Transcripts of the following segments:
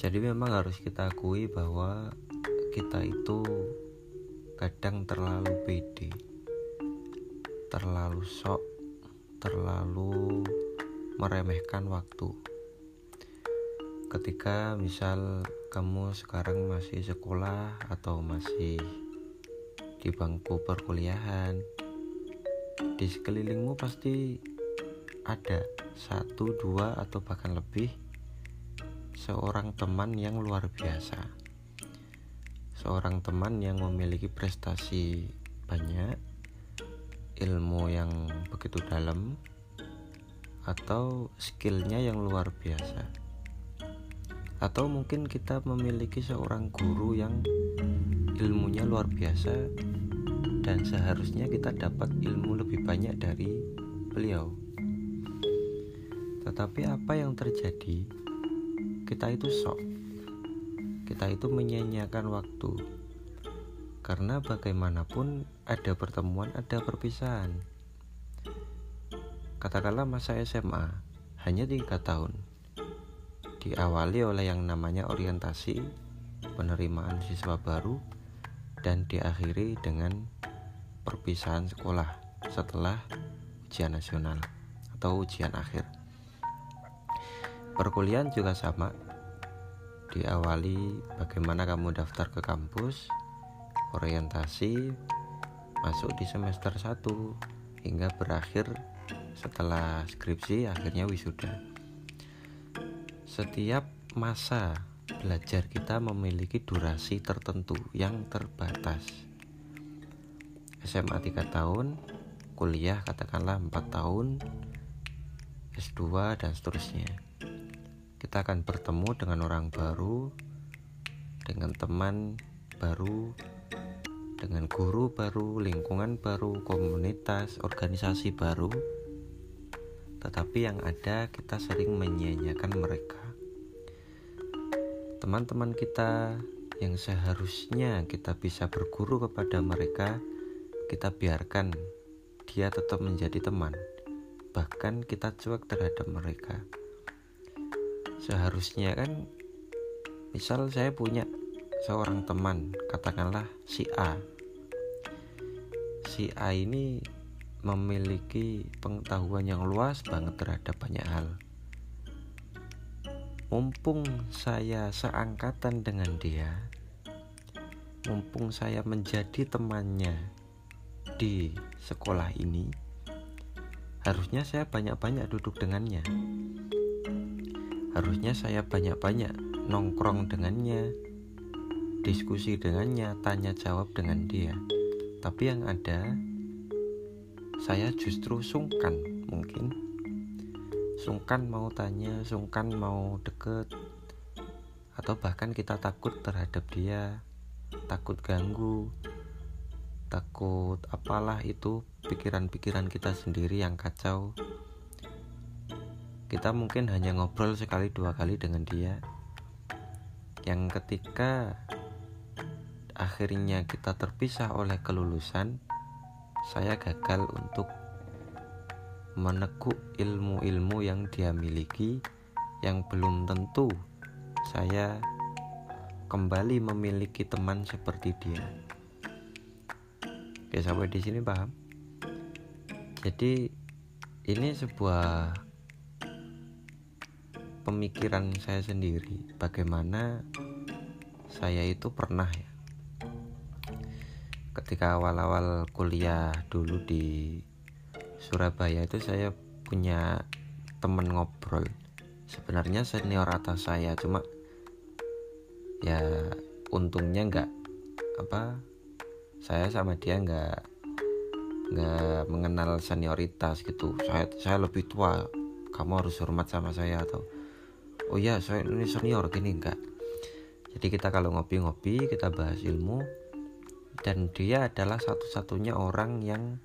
jadi memang harus kita akui bahwa kita itu kadang terlalu pede terlalu sok terlalu meremehkan waktu. Ketika misal kamu sekarang masih sekolah atau masih di bangku perkuliahan di sekelilingmu pasti ada satu dua atau bahkan lebih seorang teman yang luar biasa. Seorang teman yang memiliki prestasi banyak ilmu yang begitu dalam atau skillnya yang luar biasa. Atau mungkin kita memiliki seorang guru yang ilmunya luar biasa dan seharusnya kita dapat ilmu lebih banyak dari beliau. Tetapi apa yang terjadi kita itu sok. Kita itu menyanyiakan waktu. Karena bagaimanapun ada pertemuan ada perpisahan. Katakanlah masa SMA hanya tiga tahun. Diawali oleh yang namanya orientasi penerimaan siswa baru dan diakhiri dengan perpisahan sekolah setelah ujian nasional atau ujian akhir perkuliahan juga sama. Diawali bagaimana kamu daftar ke kampus orientasi masuk di semester 1 hingga berakhir setelah skripsi akhirnya wisuda. Setiap masa belajar kita memiliki durasi tertentu yang terbatas. SMA 3 tahun kuliah katakanlah 4 tahun S2 dan seterusnya kita akan bertemu dengan orang baru, dengan teman baru, dengan guru baru, lingkungan baru, komunitas, organisasi baru. Tetapi yang ada kita sering menyia-nyiakan mereka. Teman-teman kita yang seharusnya kita bisa berguru kepada mereka, kita biarkan dia tetap menjadi teman. Bahkan kita cuek terhadap mereka seharusnya kan misal saya punya seorang teman katakanlah si A. Si A ini memiliki pengetahuan yang luas banget terhadap banyak hal. Mumpung saya seangkatan dengan dia mumpung saya menjadi temannya di sekolah ini harusnya saya banyak-banyak duduk dengannya Harusnya saya banyak-banyak nongkrong dengannya, diskusi dengannya, tanya jawab dengan dia. Tapi yang ada, saya justru sungkan mungkin. Sungkan mau tanya, sungkan mau deket, atau bahkan kita takut terhadap dia, takut ganggu, takut apalah itu pikiran-pikiran kita sendiri yang kacau kita mungkin hanya ngobrol sekali dua kali dengan dia yang ketika akhirnya kita terpisah oleh kelulusan saya gagal untuk menekuk ilmu-ilmu yang dia miliki yang belum tentu saya kembali memiliki teman seperti dia. Oke, sampai di sini paham? Jadi ini sebuah pemikiran saya sendiri bagaimana saya itu pernah ya ketika awal-awal kuliah dulu di Surabaya itu saya punya temen ngobrol. Sebenarnya senior atas saya cuma ya untungnya nggak apa saya sama dia nggak nggak mengenal senioritas gitu. Saya saya lebih tua kamu harus hormat sama saya atau oh ya saya ini senior gini enggak. Jadi kita kalau ngopi-ngopi kita bahas ilmu dan dia adalah satu-satunya orang yang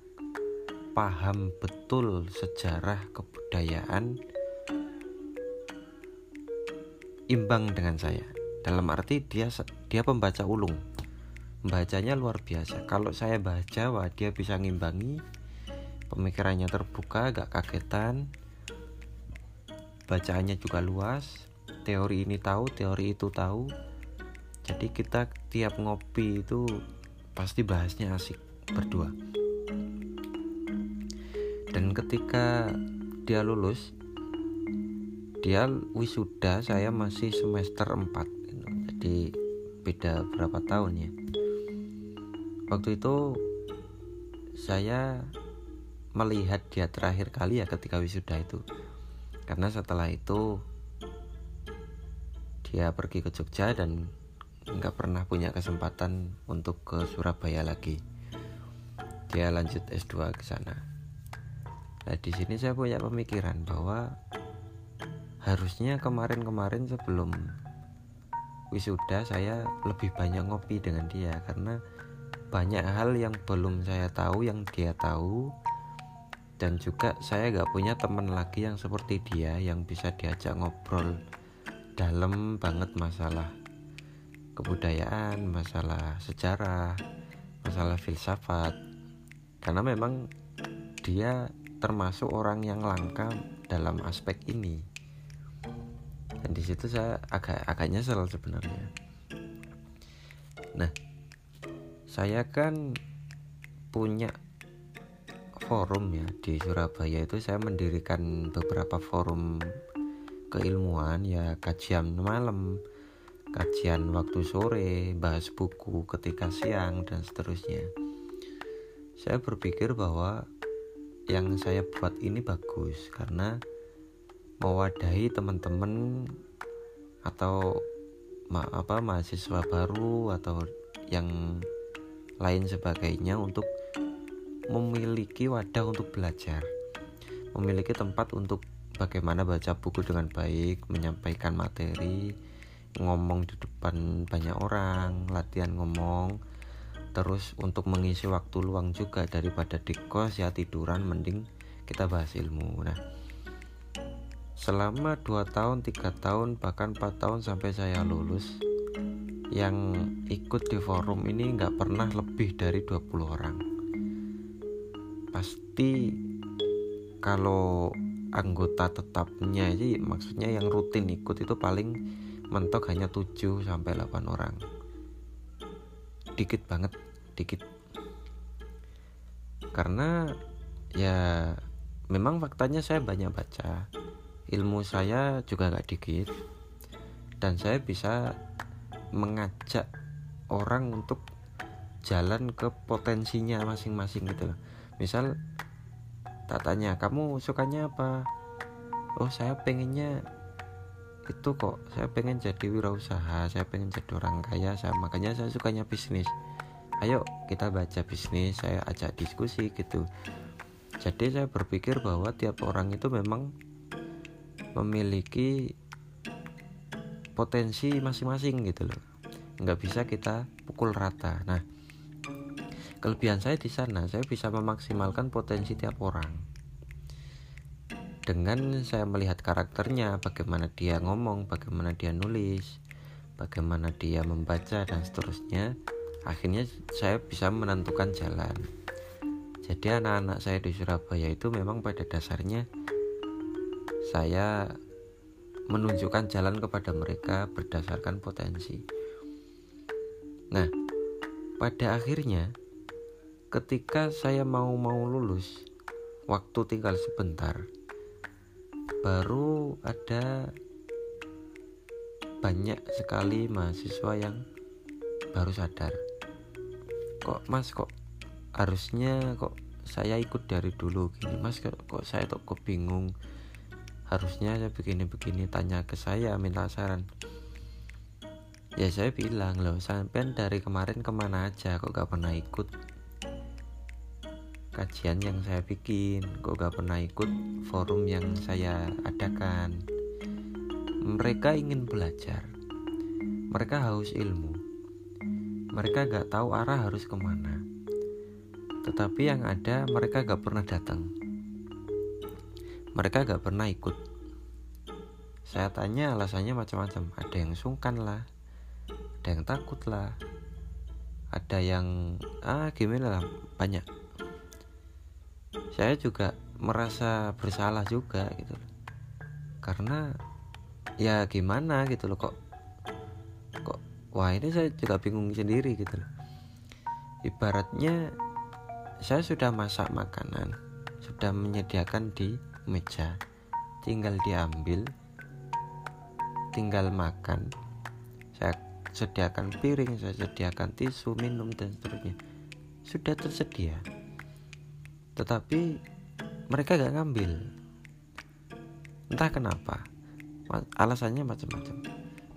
paham betul sejarah kebudayaan imbang dengan saya. Dalam arti dia dia pembaca ulung. Bacanya luar biasa. Kalau saya bahas Jawa dia bisa ngimbangi pemikirannya terbuka gak kagetan bacaannya juga luas. Teori ini tahu teori itu tahu. Jadi kita tiap ngopi itu pasti bahasnya asik berdua. Dan ketika dia lulus dia wisuda saya masih semester 4 gitu. jadi beda berapa tahun ya. Waktu itu saya melihat dia terakhir kali ya ketika wisuda itu karena setelah itu dia pergi ke Jogja dan nggak pernah punya kesempatan untuk ke Surabaya lagi. Dia lanjut S2 ke sana. Nah di sini saya punya pemikiran bahwa harusnya kemarin-kemarin sebelum wisuda saya lebih banyak ngopi dengan dia. Karena banyak hal yang belum saya tahu yang dia tahu dan juga saya gak punya teman lagi yang seperti dia yang bisa diajak ngobrol dalam banget masalah kebudayaan, masalah sejarah, masalah filsafat. Karena memang dia termasuk orang yang langka dalam aspek ini. Dan di situ saya agak agak nyesel sebenarnya. Nah, saya kan punya forum ya di Surabaya itu saya mendirikan beberapa forum keilmuan ya kajian malam kajian waktu sore, bahas buku ketika siang, dan seterusnya. Saya berpikir bahwa yang saya buat ini bagus karena mewadahi teman-teman atau ma apa mahasiswa baru atau yang lain sebagainya untuk memiliki wadah untuk belajar, memiliki tempat untuk bagaimana baca buku dengan baik, menyampaikan materi, ngomong di depan banyak orang latihan ngomong. Terus untuk mengisi waktu luang juga daripada di kos ya tiduran mending kita bahas ilmu. Nah selama 2 tahun 3 tahun bahkan 4 tahun sampai saya lulus yang ikut di forum ini nggak pernah lebih dari 20 orang pasti kalau anggota tetapnya sih maksudnya yang rutin ikut itu paling mentok hanya 7 sampai 8 orang. Dikit banget, dikit. Karena ya memang faktanya saya banyak baca. Ilmu saya juga gak dikit. Dan saya bisa mengajak orang untuk jalan ke potensinya masing-masing gitu loh. Misal tak tanya, kamu sukanya apa? Oh, saya pengennya itu kok saya pengen jadi wirausaha saya pengen jadi orang kaya saya makanya saya sukanya bisnis. Ayo kita baca bisnis saya ajak diskusi gitu. Jadi saya berpikir bahwa tiap orang itu memang memiliki potensi masing-masing gitu loh. Nggak bisa kita pukul rata. Nah kelebihan saya di sana saya bisa memaksimalkan potensi tiap orang dengan saya melihat karakternya, bagaimana dia ngomong, bagaimana dia nulis, bagaimana dia membaca dan seterusnya, akhirnya saya bisa menentukan jalan. Jadi anak-anak saya di Surabaya itu memang pada dasarnya saya menunjukkan jalan kepada mereka berdasarkan potensi. Nah, pada akhirnya ketika saya mau mau lulus, waktu tinggal sebentar, baru ada banyak sekali mahasiswa yang baru sadar. Kok mas kok harusnya kok saya ikut dari dulu gini? Mas kok, kok saya kok, kok bingung harusnya saya begini-begini tanya ke saya minta saran. Ya saya bilang loh sampai dari kemarin ke mana aja? Kok gak pernah ikut kajian yang saya bikin. Kok gak pernah ikut forum yang saya adakan. Mereka ingin belajar. Mereka haus ilmu. Mereka gak tahu arah harus ke mana. Tetapi yang ada mereka gak pernah datang. Mereka gak pernah ikut. Saya tanya alasannya macam-macam. Ada yang sungkan lah. Ada yang takut lah. Ada yang ah gimana lah banyak saya juga merasa bersalah juga gitu karena ya gimana gitu loh kok kok wah ini saya juga bingung sendiri gitu loh. Ibaratnya saya sudah masak makanan sudah menyediakan di meja tinggal diambil tinggal makan saya sediakan piring saya sediakan tisu minum dan seterusnya. Sudah tersedia tetapi mereka gak ngambil. Entah kenapa alasannya macam-macam.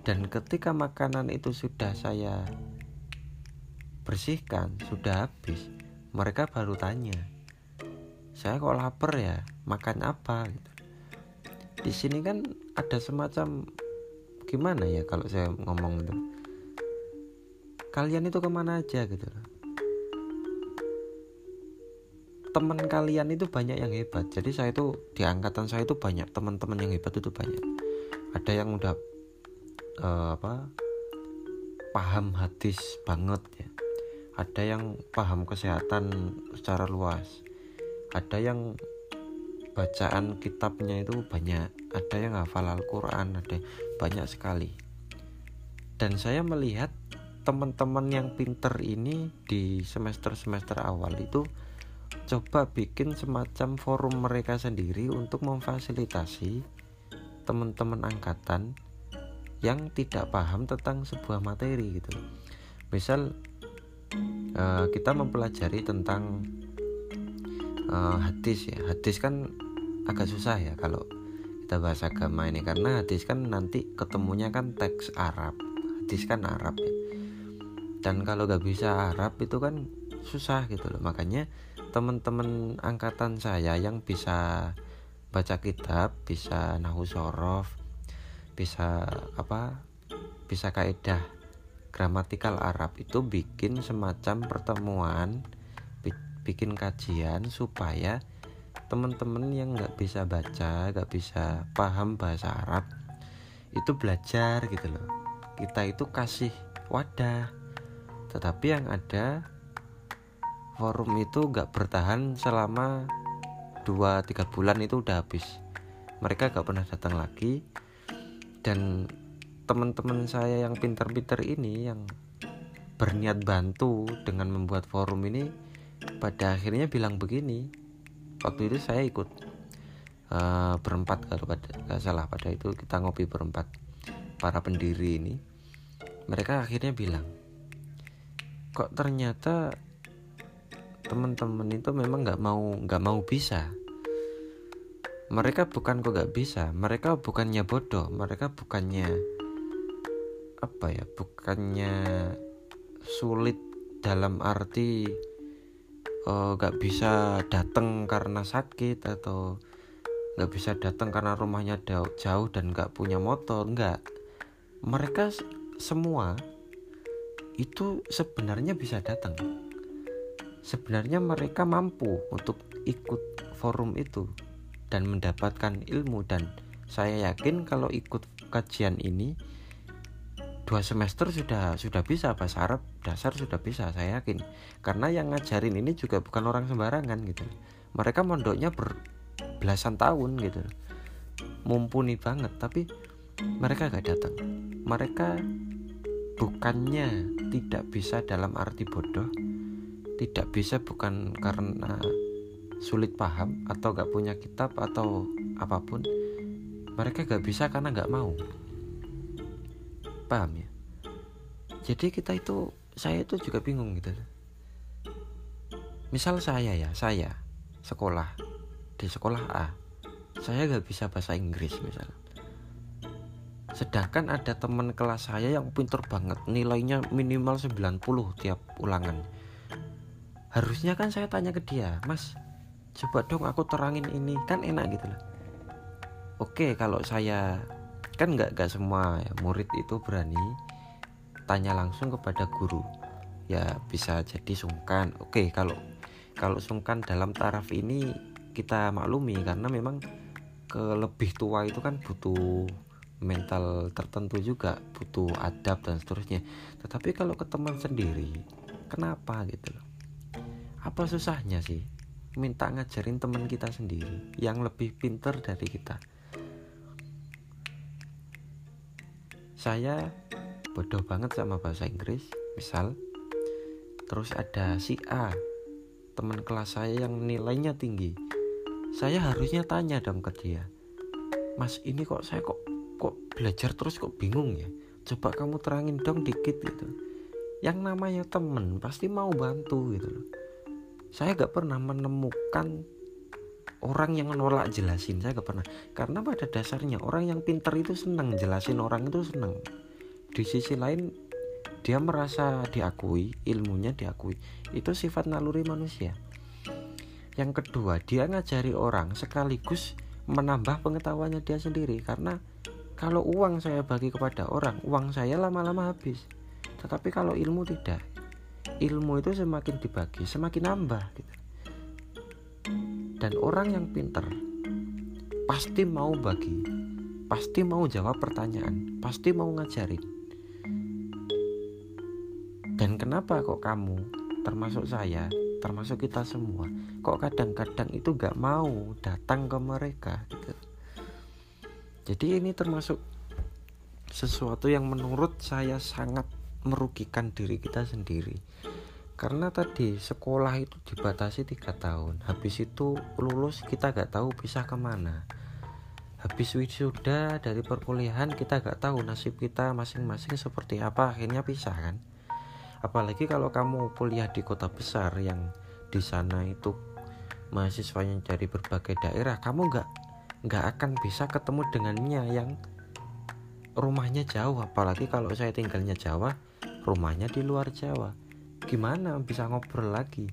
Dan ketika makanan itu sudah saya bersihkan sudah habis mereka baru tanya saya kok lapar ya? Makan apa? Gitu. Di sini kan ada semacam gimana ya kalau saya ngomong itu? Kalian itu ke mana aja gitu loh teman kalian itu banyak yang hebat. Jadi saya itu di angkatan saya itu banyak teman-teman yang hebat itu banyak. Ada yang udah uh, apa paham hadis banget ya. Ada yang paham kesehatan secara luas. Ada yang bacaan kitabnya itu banyak. Ada yang hafal Al-Quran ada banyak sekali. Dan saya melihat teman-teman yang pinter ini di semester-semester awal itu coba bikin semacam forum mereka sendiri untuk memfasilitasi teman-teman angkatan yang tidak paham tentang sebuah materi gitu. Misal uh, kita mempelajari tentang uh, hadis ya. Hadis kan agak susah ya kalau kita bahas agama ini karena hadis kan nanti ketemunya kan teks Arab. Hadis kan Arab ya. Dan kalau gak bisa Arab itu kan susah gitu loh. Makanya teman-teman angkatan saya yang bisa baca kitab, bisa nahu sorof, bisa apa? Bisa kaidah gramatikal Arab itu bikin semacam pertemuan, bikin kajian supaya teman-teman yang nggak bisa baca, nggak bisa paham bahasa Arab itu belajar gitu loh. Kita itu kasih wadah, tetapi yang ada forum itu gak bertahan selama 2-3 bulan itu udah habis. Mereka gak pernah datang lagi. Dan teman-teman saya yang pinter-pinter ini yang berniat bantu dengan membuat forum ini pada akhirnya bilang begini. Waktu itu saya ikut uh, berempat kalau pada nggak salah pada itu kita ngopi berempat. Para pendiri ini mereka akhirnya bilang kok ternyata teman-teman itu memang nggak mau nggak mau bisa. Mereka bukan kok nggak bisa. Mereka bukannya bodoh. Mereka bukannya apa ya bukannya sulit dalam arti eh, nggak uh, bisa datang karena sakit atau nggak bisa datang karena rumahnya jauh, jauh dan nggak punya motor. Nggak. Mereka semua itu sebenarnya bisa datang sebenarnya mereka mampu untuk ikut forum itu dan mendapatkan ilmu dan saya yakin kalau ikut kajian ini dua semester sudah sudah bisa bahasa Arab dasar sudah bisa saya yakin. Karena yang ngajarin ini juga bukan orang sembarangan gitu. Mereka mondoknya berbelasan tahun gitu. Mumpuni banget tapi mereka gak datang. Mereka bukannya tidak bisa dalam arti bodoh tidak bisa bukan karena sulit paham atau gak punya kitab atau apa pun mereka gak bisa karena gak mau. Paham ya? Jadi kita itu saya itu juga bingung gitu. Misal saya ya saya sekolah di sekolah A saya gak bisa bahasa Inggris misal. Sedangkan ada teman kelas saya yang pinter banget nilainya minimal 90 tiap ulangan harusnya kan saya tanya ke dia mas coba dong aku terangin ini kan enak gitu loh. Oke kalau saya kan nggak nggak semua ya, murid itu berani tanya langsung kepada guru. Ya bisa jadi sungkan. Oke kalau kalau sungkan dalam taraf ini kita maklumi karena memang ke lebih tua itu kan butuh mental tertentu juga butuh adab dan seterusnya. Tetapi kalau ke teman sendiri kenapa gitu loh apa susahnya sih minta ngajarin teman kita sendiri yang lebih pinter dari kita? Saya bodoh banget sama bahasa Inggris misal. Terus ada si A teman kelas saya yang nilainya tinggi. Saya harusnya tanya dong ke dia mas ini kok saya kok kok belajar terus kok bingung ya? Coba kamu terangin dong dikit gitu. Yang namanya temen pasti mau bantu gitu loh saya gak pernah menemukan orang yang nolak jelasin saya gak pernah. Karena pada dasarnya orang yang pinter itu senang jelasin orang itu senang di sisi lain dia merasa diakui ilmunya diakui. Itu sifat naluri manusia. Yang kedua dia ngajari orang sekaligus menambah pengetahuannya dia sendiri. Karena kalau uang saya bagi kepada orang uang saya lama-lama habis. Tetapi kalau ilmu tidak ilmu itu semakin dibagi semakin nambah gitu. dan orang yang pinter pasti mau bagi pasti mau jawab pertanyaan pasti mau ngajarin dan kenapa kok kamu termasuk saya termasuk kita semua kok kadang-kadang itu gak mau datang ke mereka gitu jadi ini termasuk sesuatu yang menurut saya sangat merugikan diri kita sendiri. Karena tadi sekolah itu dibatasi tiga tahun. Habis itu lulus kita gak tahu bisa ke mana. Habis wisuda dari perkuliahan kita gak tahu nasib kita masing-masing seperti apa akhirnya pisah kan? Apalagi kalau kamu kuliah di kota besar yang di sana itu mahasiswanya dari berbagai daerah kamu gak nggak akan bisa ketemu dengannya yang rumahnya jauh. Apalagi kalau saya tinggalnya Jawa rumahnya di luar Jawa. Gimana bisa ngobrol lagi?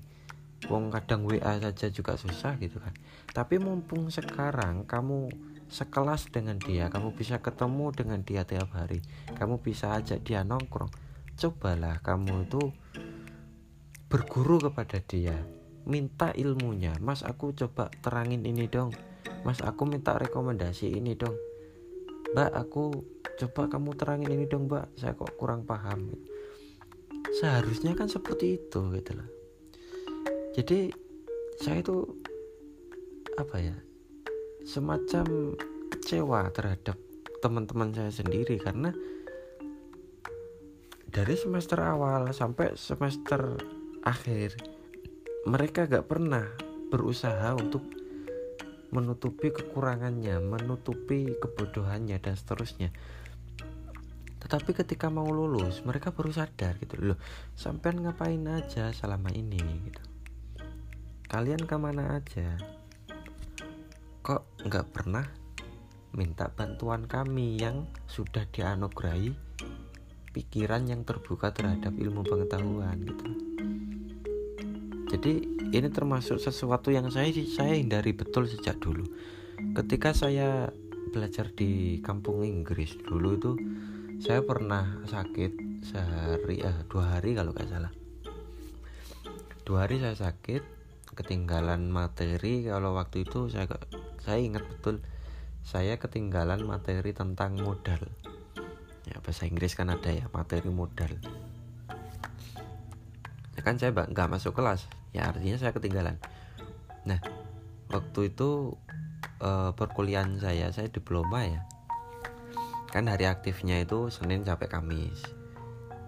Wong kadang WA saja juga susah gitu kan. Tapi mumpung sekarang kamu sekelas dengan dia kamu bisa ketemu dengan dia tiap hari. Kamu bisa ajak dia nongkrong. Cobalah kamu itu berguru kepada dia. Minta ilmunya. Mas aku coba terangin ini dong. Mas aku minta rekomendasi ini dong. Mbak aku coba kamu terangin ini dong mbak. Saya kok kurang paham seharusnya kan seperti itu gitu loh. Jadi saya itu apa ya semacam kecewa terhadap teman-teman saya sendiri karena dari semester awal sampai semester akhir mereka gak pernah berusaha untuk menutupi kekurangannya, menutupi kebodohannya dan seterusnya tetapi ketika mau lulus mereka baru sadar gitu. Loh sampai ngapain aja selama ini gitu. Kalian ke mana aja? Kok nggak pernah minta bantuan kami yang sudah dianugerahi pikiran yang terbuka terhadap ilmu pengetahuan gitu? Jadi ini termasuk sesuatu yang saya saya hindari betul sejak dulu. Ketika saya belajar di kampung Inggris dulu itu saya pernah sakit sehari eh, dua hari kalau nggak salah. Dua hari saya sakit ketinggalan materi. Kalau waktu itu saya saya ingat betul saya ketinggalan materi tentang modal. Ya bahasa Inggris kan ada ya materi modal. Ya kan saya nggak masuk kelas ya artinya saya ketinggalan. Nah waktu itu eh, perkuliahan saya saya diploma ya kan hari aktifnya itu Senin sampai Kamis.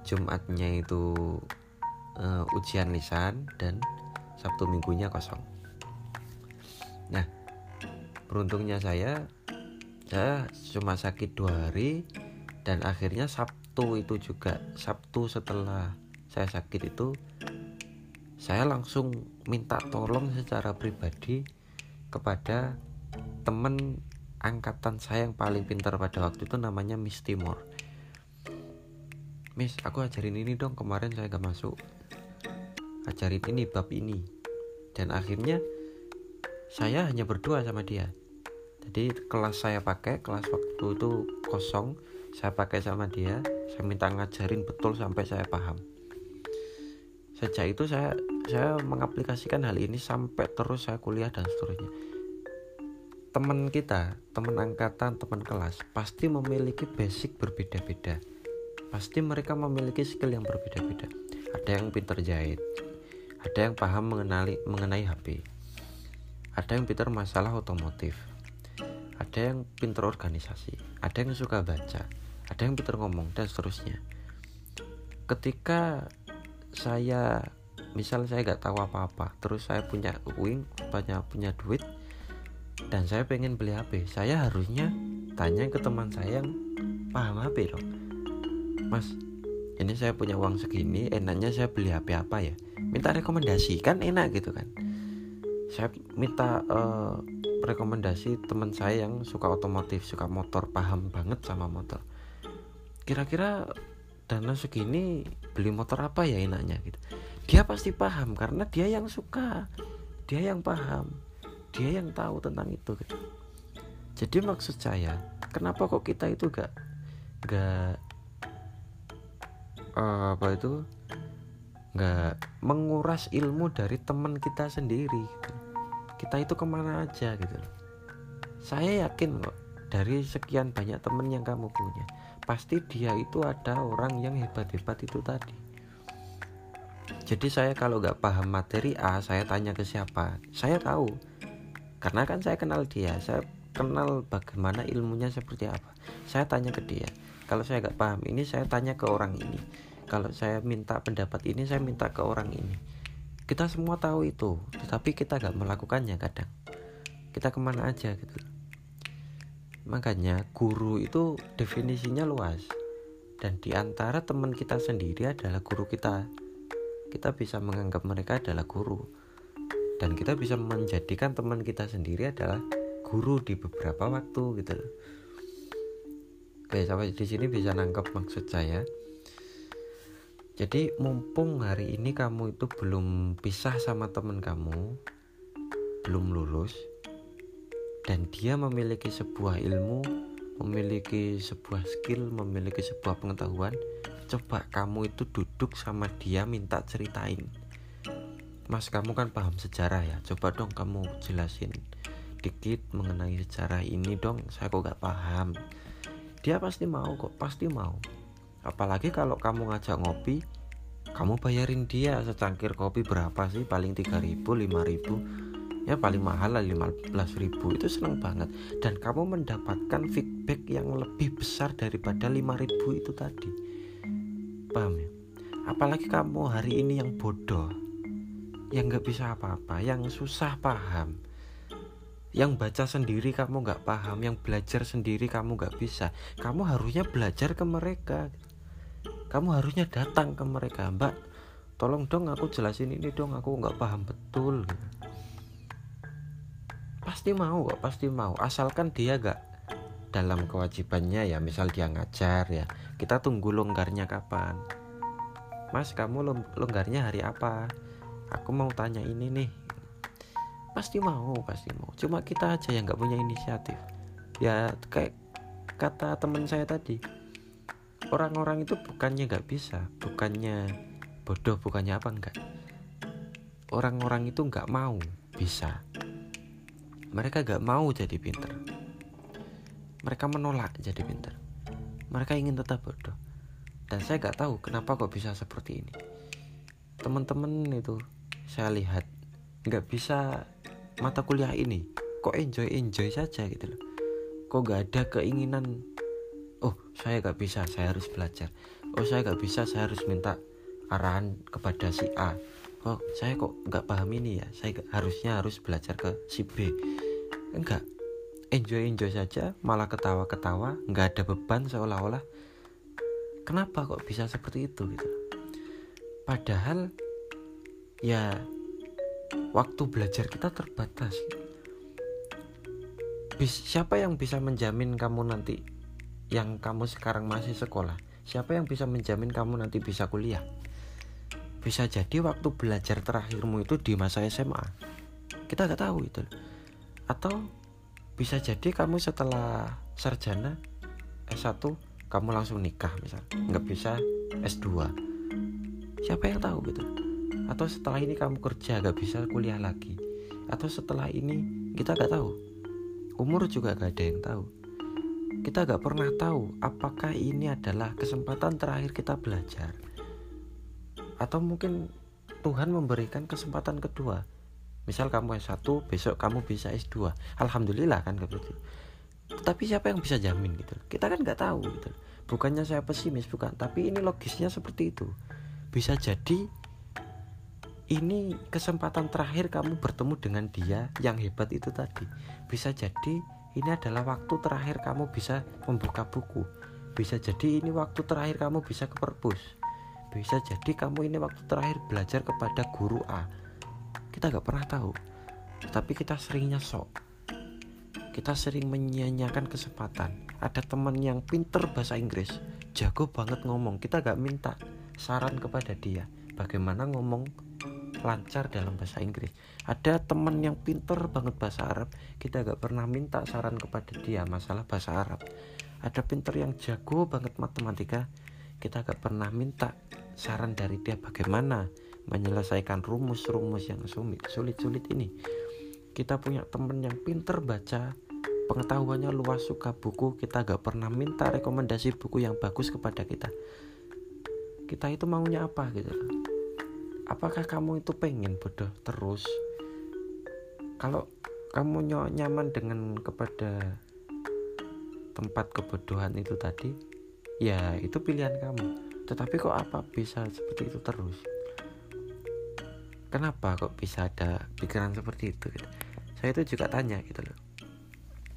Jumatnya itu uh, ujian lisan dan Sabtu minggunya kosong. Nah beruntungnya saya saya cuma sakit dua hari dan akhirnya Sabtu itu juga Sabtu setelah saya sakit itu saya langsung minta tolong secara pribadi kepada teman angkatan saya yang paling pintar pada waktu itu namanya Miss Timor Miss aku ajarin ini dong kemarin saya gak masuk. Ajarin ini bab ini. Dan akhirnya saya hanya berdua sama dia. Jadi kelas saya pakai kelas waktu itu kosong saya pakai sama dia. Saya minta ngajarin betul sampai saya paham. Sejak itu saya saya mengaplikasikan hal ini sampai terus saya kuliah dan seterusnya teman kita, teman angkatan, teman kelas pasti memiliki basic berbeda-beda. Pasti mereka memiliki skill yang berbeda-beda. Ada yang pintar jahit, ada yang paham mengenali mengenai HP, ada yang pintar masalah otomotif, ada yang pintar organisasi, ada yang suka baca, ada yang pinter ngomong dan seterusnya ketika saya misal saya nggak tahu apa-apa terus saya punya uang banyak punya duit dan saya pengen beli HP saya harusnya tanya ke teman saya yang paham HP dong. Mas ini saya punya uang segini enaknya saya beli HP apa ya? Minta rekomendasi kan enak gitu kan? Saya minta uh, rekomendasi teman saya yang suka otomotif suka motor paham banget sama motor. Kira-kira dana segini beli motor apa ya enaknya gitu? Dia pasti paham karena dia yang suka. Dia yang paham dia yang tahu tentang itu gitu. Jadi maksud saya kenapa kok kita itu gak gak uh, apa itu gak menguras ilmu dari teman kita sendiri gitu. kita itu ke mana aja gitu saya yakin kok dari sekian banyak temen yang kamu punya pasti dia itu ada orang yang hebat-hebat itu tadi. Jadi saya kalau nggak paham materi A saya tanya ke siapa? Saya tahu karena kan saya kenal dia saya kenal bagaimana ilmunya seperti apa. Saya tanya ke dia kalau saya nggak paham ini saya tanya ke orang ini. Kalau saya minta pendapat ini saya minta ke orang ini. Kita semua tahu itu tetapi kita nggak melakukannya kadang. Kita ke mana aja gitu. Makanya guru itu definisinya luas. Dan di antara teman kita sendiri adalah guru kita. Kita bisa menganggap mereka adalah guru dan kita bisa menjadikan teman kita sendiri adalah guru di beberapa waktu gitu loh. Oke, sampai di sini bisa nangkep maksud saya. Jadi mumpung hari ini kamu itu belum pisah sama teman kamu, belum lulus, dan dia memiliki sebuah ilmu, memiliki sebuah skill, memiliki sebuah pengetahuan, coba kamu itu duduk sama dia minta ceritain. Mas, kamu kan paham sejarah ya? Coba dong kamu jelasin dikit mengenai sejarah ini dong. Saya kok gak paham. Dia pasti mau kok, pasti mau. Apalagi kalau kamu ngajak ngopi, kamu bayarin dia secangkir kopi berapa sih? Paling 3000, 5000 ya paling mahal lah 15 ribu itu seneng banget dan kamu mendapatkan feedback yang lebih besar daripada 5 ribu itu tadi paham ya apalagi kamu hari ini yang bodoh yang nggak bisa apa-apa yang susah paham yang baca sendiri kamu nggak paham yang belajar sendiri kamu nggak bisa. Kamu harusnya belajar ke mereka. Kamu harusnya datang ke mereka. Mbak tolong dong aku jelasin ini dong aku nggak paham betul. Pasti mau kok pasti mau. Asalkan dia gak dalam kewajibannya ya misal dia ngajar ya. Kita tunggu longgarnya kapan. Mas kamu longgarnya hari apa aku mau tanya ini nih pasti mau pasti mau cuma kita aja yang nggak punya inisiatif ya kayak kata teman saya tadi orang-orang itu bukannya nggak bisa bukannya bodoh bukannya apa enggak orang-orang itu nggak mau bisa mereka gak mau jadi pinter. Mereka menolak jadi pinter. Mereka ingin tetap bodoh. Dan saya gak tahu kenapa kok bisa seperti ini. Teman-teman itu saya lihat gak bisa mata kuliah ini. Kok enjoy enjoy saja gitu loh. Kok gak ada keinginan. Oh saya gak bisa, saya harus belajar. Oh saya gak bisa, saya harus minta arahan kepada si A oh saya kok nggak paham ini ya saya harusnya harus belajar ke si B enggak enjoy enjoy saja malah ketawa ketawa nggak ada beban seolah-olah kenapa kok bisa seperti itu gitu padahal ya waktu belajar kita terbatas. Bis, siapa yang bisa menjamin kamu nanti yang kamu sekarang masih sekolah? Siapa yang bisa menjamin kamu nanti bisa kuliah? Bisa jadi waktu belajar terakhirmu itu di masa SMA kita nggak tahu itu. Atau bisa jadi kamu setelah sarjana S1 kamu langsung nikah misal. Nggak bisa S2 siapa yang tahu gitu atau setelah ini kamu kerja nggak bisa kuliah lagi. Atau setelah ini kita nggak tahu. Umur juga gak ada yang tahu. Kita gak pernah tahu apakah ini adalah kesempatan terakhir kita belajar. Atau mungkin Tuhan memberikan kesempatan kedua. Misal kamu S1 besok kamu bisa S2 Alhamdulillah kan begitu tapi siapa yang bisa jamin gitu? Kita kan nggak tahu gitu. Bukannya saya pesimis bukan. Tapi ini logisnya seperti itu. Bisa jadi ini kesempatan terakhir kamu bertemu dengan dia yang hebat itu tadi. Bisa jadi ini adalah waktu terakhir kamu bisa membuka buku. Bisa jadi ini waktu terakhir kamu bisa ke perpus. Bisa jadi kamu ini waktu terakhir belajar kepada guru A. Kita nggak pernah tahu. Tapi kita seringnya sok kita sering menyanyiakan kesempatan. Ada teman yang pinter bahasa Inggris jago banget ngomong. Kita gak minta saran kepada dia. Bagaimana ngomong lancar dalam bahasa Inggris. Ada teman yang pinter banget bahasa Arab kita gak pernah minta saran kepada dia masalah bahasa Arab. Ada pinter yang jago banget matematika kita gak pernah minta saran dari dia bagaimana menyelesaikan rumus-rumus yang sulit-sulit ini. Kita punya teman yang pinter baca pengetahuannya luas suka buku kita gak pernah minta rekomendasi buku yang bagus kepada kita. Kita itu maunya apa gitu apakah kamu itu pengen bodoh terus? Kalau kamu nyaman dengan kepada tempat kebodohan itu tadi ya itu pilihan kamu. Tetapi kok apa bisa seperti itu terus? Kenapa kok bisa ada pikiran seperti itu gitu. saya itu juga tanya gitu loh.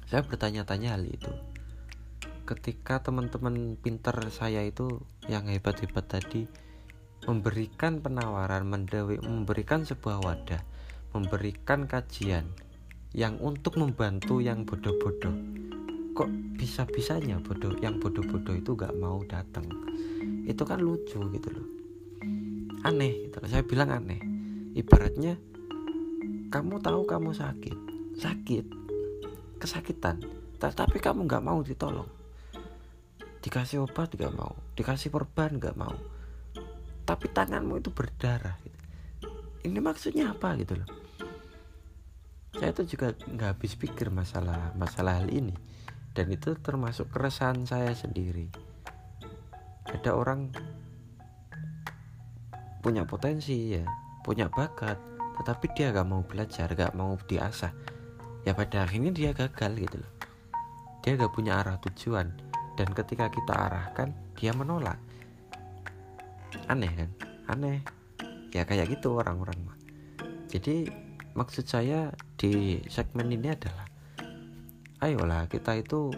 Saya bertanya-tanya hal itu. Ketika teman-teman pinter saya itu yang hebat-hebat tadi memberikan penawaran, memberikan sebuah wadah, memberikan kajian yang untuk membantu yang bodoh-bodoh. Kok bisa-bisanya bodoh yang bodoh-bodoh itu gak mau datang? Itu kan lucu gitu loh. Aneh gitu loh. Saya bilang aneh. Ibaratnya kamu tahu kamu sakit, sakit, kesakitan, tapi kamu gak mau ditolong. Dikasih obat gak mau, dikasih perban gak mau tapi tanganmu itu berdarah gitu. ini maksudnya apa gitu loh? Saya itu juga nggak habis pikir masalah masalah hal ini. Dan itu termasuk keresahan saya sendiri. Ada orang punya potensi ya punya bakat tetapi dia gak mau belajar gak mau diasah. Ya pada akhirnya dia gagal gitu loh. Dia gak punya arah tujuan. Dan ketika kita arahkan dia menolak aneh kan? Aneh. Ya kayak gitu orang-orang jadi maksud saya di segmen ini adalah ayolah kita itu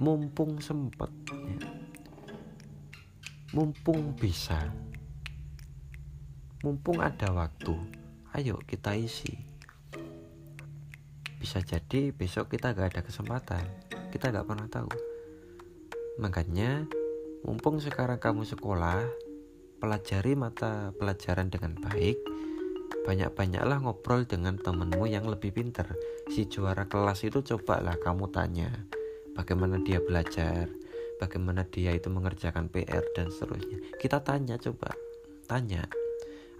mumpung sempet ya. mumpung bisa. Mumpung ada waktu ayo kita isi. Bisa jadi besok kita gak ada kesempatan. Kita gak pernah tahu. Makanya mumpung sekarang kamu sekolah pelajari mata pelajaran dengan baik banyak-banyaklah ngobrol dengan temenmu yang lebih pinter. Si juara kelas itu cobalah kamu tanya bagaimana dia belajar bagaimana dia itu mengerjakan PR dan seterusnya. Kita tanya coba tanya.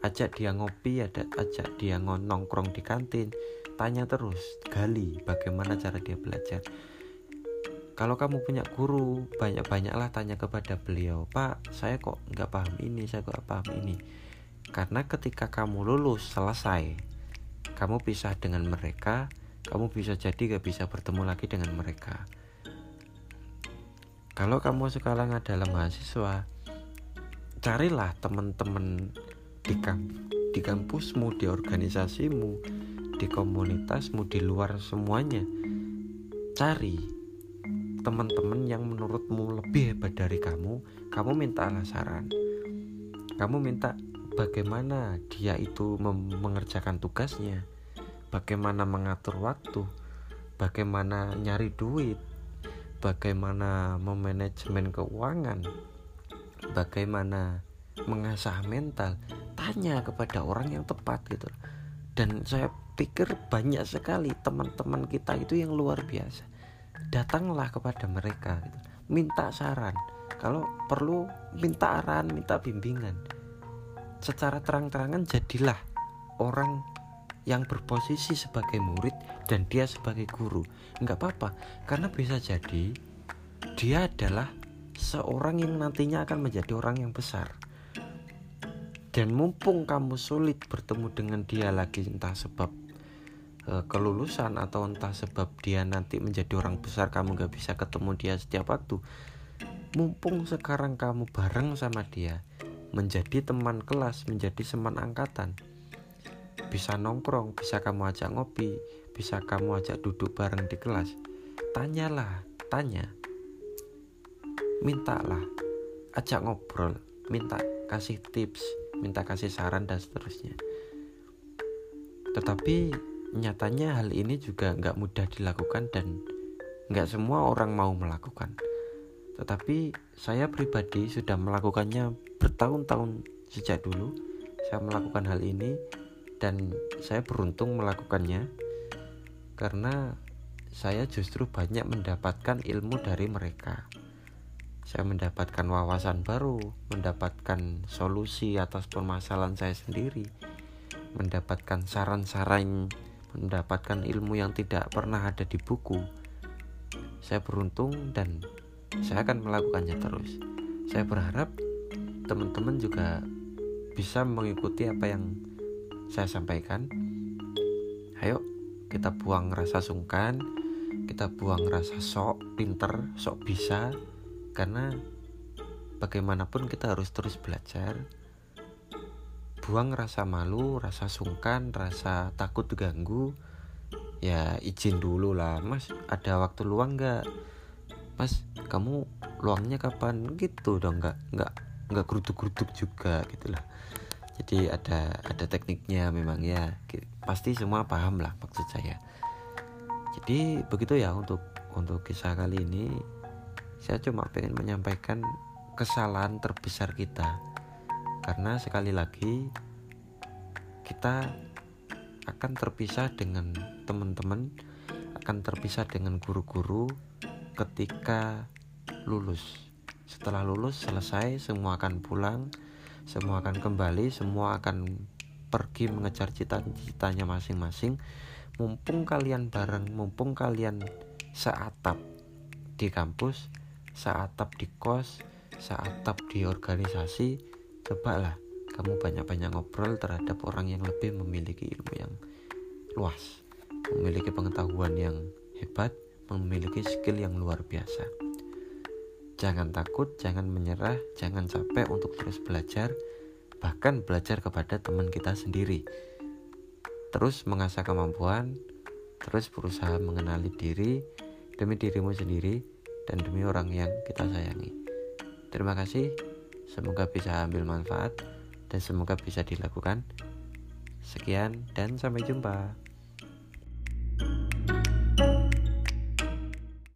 Ajak dia ngopi ada ajak dia nongkrong di kantin tanya terus gali bagaimana cara dia belajar kalau kamu punya guru banyak-banyaklah tanya kepada beliau pak saya kok nggak paham ini saya kok paham ini. Karena ketika kamu lulus selesai kamu pisah dengan mereka kamu bisa jadi gak bisa bertemu lagi dengan mereka. Kalau kamu sekarang adalah mahasiswa carilah teman-teman di kamp di kampusmu di organisasimu di komunitasmu di luar semuanya. Cari teman-teman yang menurutmu lebih hebat dari kamu, kamu minta saran. Kamu minta bagaimana dia itu mengerjakan tugasnya, bagaimana mengatur waktu, bagaimana nyari duit, bagaimana memanajemen keuangan, bagaimana mengasah mental. Tanya kepada orang yang tepat gitu. Dan saya pikir banyak sekali teman-teman kita itu yang luar biasa datanglah kepada mereka gitu. minta saran. Kalau perlu minta arahan minta bimbingan. Secara terang-terangan jadilah orang yang berposisi sebagai murid dan dia sebagai guru. Nggak apa-apa karena bisa jadi dia adalah seorang yang nantinya akan menjadi orang yang besar. Dan mumpung kamu sulit bertemu dengan dia lagi entah sebab kelulusan atau entah sebab dia nanti menjadi orang besar kamu gak bisa ketemu dia setiap waktu. Mumpung sekarang kamu bareng sama dia menjadi teman kelas menjadi teman angkatan. Bisa nongkrong bisa kamu ajak ngopi bisa kamu ajak duduk bareng di kelas. Tanyalah tanya. Mintalah ajak ngobrol minta kasih tips minta kasih saran dan seterusnya. Tetapi nyatanya hal ini juga nggak mudah dilakukan dan nggak semua orang mau melakukan. Tetapi saya pribadi sudah melakukannya bertahun-tahun sejak dulu. Saya melakukan hal ini dan saya beruntung melakukannya karena saya justru banyak mendapatkan ilmu dari mereka. Saya mendapatkan wawasan baru, mendapatkan solusi atas permasalahan saya sendiri, mendapatkan saran-saran, mendapatkan ilmu yang tidak pernah ada di buku. Saya beruntung dan saya akan melakukannya terus. Saya berharap teman-teman juga bisa mengikuti apa yang saya sampaikan. Ayo, kita buang rasa sungkan, kita buang rasa sok pinter, sok bisa, karena bagaimanapun kita harus terus belajar buang rasa malu rasa sungkan rasa takut diganggu ya izin dulu lah. Mas ada waktu luang nggak? Mas kamu luangnya kapan? Gitu dong nggak nggak nggak geruduk-geruduk juga gitulah jadi ada ada tekniknya memang ya. Pasti semua paham lah maksud saya. Jadi begitu ya untuk untuk kisah kali ini saya cuma pengen menyampaikan kesalahan terbesar kita karena sekali lagi kita akan terpisah dengan teman-teman akan terpisah dengan guru-guru ketika lulus. Setelah lulus selesai semua akan pulang semua akan kembali semua akan pergi mengejar cita-citanya masing-masing. Mumpung kalian bareng mumpung kalian seatap di kampus saatap di kos saatap di organisasi cobalah kamu banyak-banyak ngobrol terhadap orang yang lebih memiliki ilmu yang luas memiliki pengetahuan yang hebat memiliki skill yang luar biasa. Jangan takut jangan menyerah jangan capek untuk terus belajar bahkan belajar kepada teman kita sendiri. Terus mengasah kemampuan terus berusaha mengenali diri demi dirimu sendiri dan demi orang yang kita sayangi. Terima kasih, semoga bisa ambil manfaat dan semoga bisa dilakukan. Sekian dan sampai jumpa.